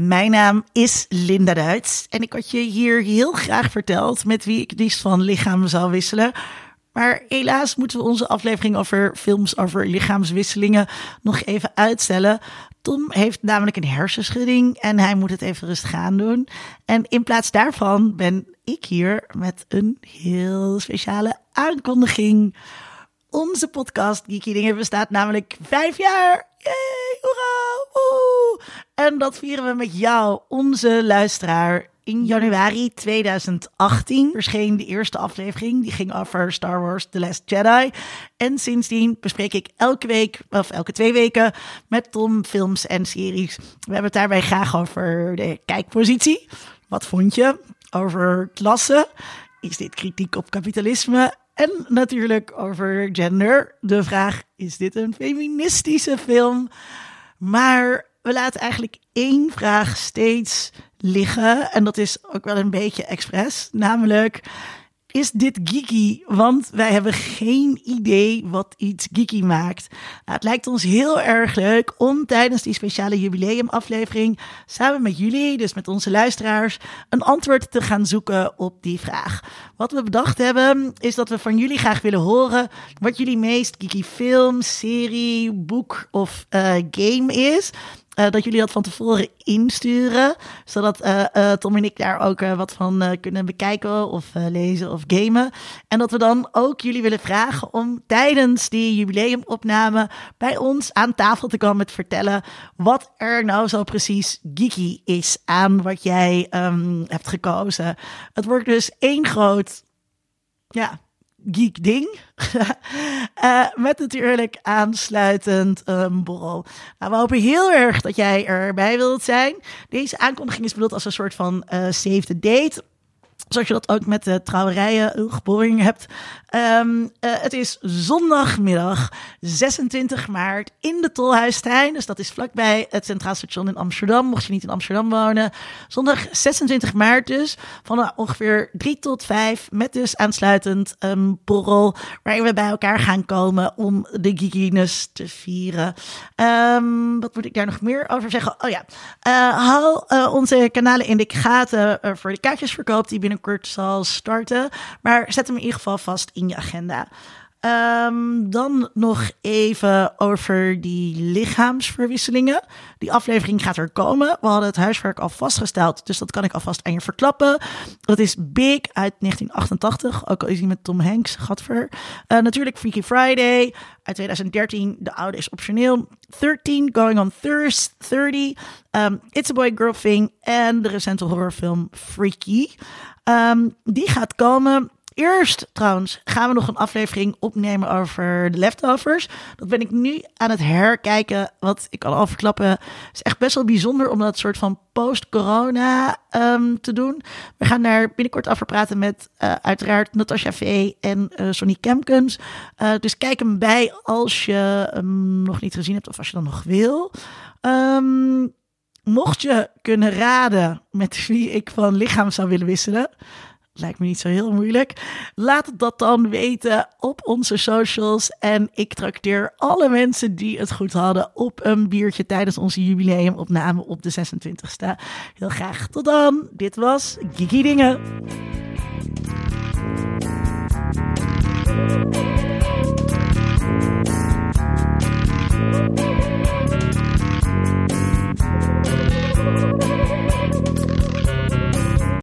Mijn naam is Linda Duits en ik had je hier heel graag verteld met wie ik liefst van lichaam zou wisselen. Maar helaas moeten we onze aflevering over films over lichaamswisselingen nog even uitstellen. Tom heeft namelijk een hersenschudding en hij moet het even rustig aan doen. En in plaats daarvan ben ik hier met een heel speciale aankondiging. Onze podcast Geeky Dingen bestaat namelijk vijf jaar. Yay, hoera, woe. En dat vieren we met jou, onze luisteraar. In januari 2018 verscheen de eerste aflevering. Die ging over Star Wars The Last Jedi. En sindsdien bespreek ik elke week, of elke twee weken, met Tom films en series. We hebben het daarbij graag over de kijkpositie. Wat vond je? Over klassen. Is dit kritiek op kapitalisme? En natuurlijk over gender. De vraag: is dit een feministische film? Maar we laten eigenlijk één vraag steeds liggen. En dat is ook wel een beetje expres. Namelijk, is dit geeky? Want wij hebben geen idee wat iets geeky maakt. Nou, het lijkt ons heel erg leuk om tijdens die speciale jubileumaflevering samen met jullie, dus met onze luisteraars, een antwoord te gaan zoeken op die vraag. Wat we bedacht hebben, is dat we van jullie graag willen horen wat jullie meest geeky film, serie, boek of uh, game is. Uh, dat jullie dat van tevoren insturen. Zodat uh, Tom en ik daar ook wat van kunnen bekijken of lezen of gamen. En dat we dan ook jullie willen vragen om tijdens die jubileumopname bij ons aan tafel te komen met vertellen wat er nou zo precies geeky is aan wat jij um, hebt gekozen. Het wordt dus één groot ja, geek ding. uh, met natuurlijk aansluitend een borrel. Nou, we hopen heel erg dat jij erbij wilt zijn. Deze aankondiging is bedoeld als een soort van uh, save the date. Zoals je dat ook met de trouwerijen geboring hebt. Um, uh, het is zondagmiddag 26 maart in de Tolhuistuin. Dus dat is vlakbij het Centraal Station in Amsterdam. Mocht je niet in Amsterdam wonen. Zondag 26 maart dus. Van ongeveer 3 tot 5. Met dus aansluitend een borrel. Waarin we bij elkaar gaan komen om de geekiness te vieren. Um, wat moet ik daar nog meer over zeggen? Oh ja. Uh, hou uh, onze kanalen in de gaten voor de kaartjesverkoop die binnenkort zal starten. Maar zet hem in ieder geval vast in je agenda. Um, dan nog even over die lichaamsverwisselingen. Die aflevering gaat er komen. We hadden het huiswerk al vastgesteld, dus dat kan ik alvast aan je verklappen. Dat is Big uit 1988, ook al is hij met Tom Hanks, gadver. Uh, natuurlijk Freaky Friday uit 2013, de oude is optioneel. 13, Going on Thirst, 30, um, It's a Boy Girl Thing en de recente horrorfilm Freaky. Um, die gaat komen. Eerst trouwens gaan we nog een aflevering opnemen over de leftovers. Dat ben ik nu aan het herkijken. Wat ik al verklappen. is echt best wel bijzonder om dat soort van post-corona um, te doen. We gaan daar binnenkort over praten met uh, uiteraard Natasha V. en uh, Sonny Kemkens. Uh, dus kijk hem bij als je hem nog niet gezien hebt of als je dan nog wil. Um, mocht je kunnen raden met wie ik van lichaam zou willen wisselen lijkt me niet zo heel moeilijk. Laat dat dan weten op onze socials. En ik trakteer alle mensen die het goed hadden op een biertje tijdens onze jubileumopname op de 26e. Heel graag tot dan. Dit was Geeky Dingen.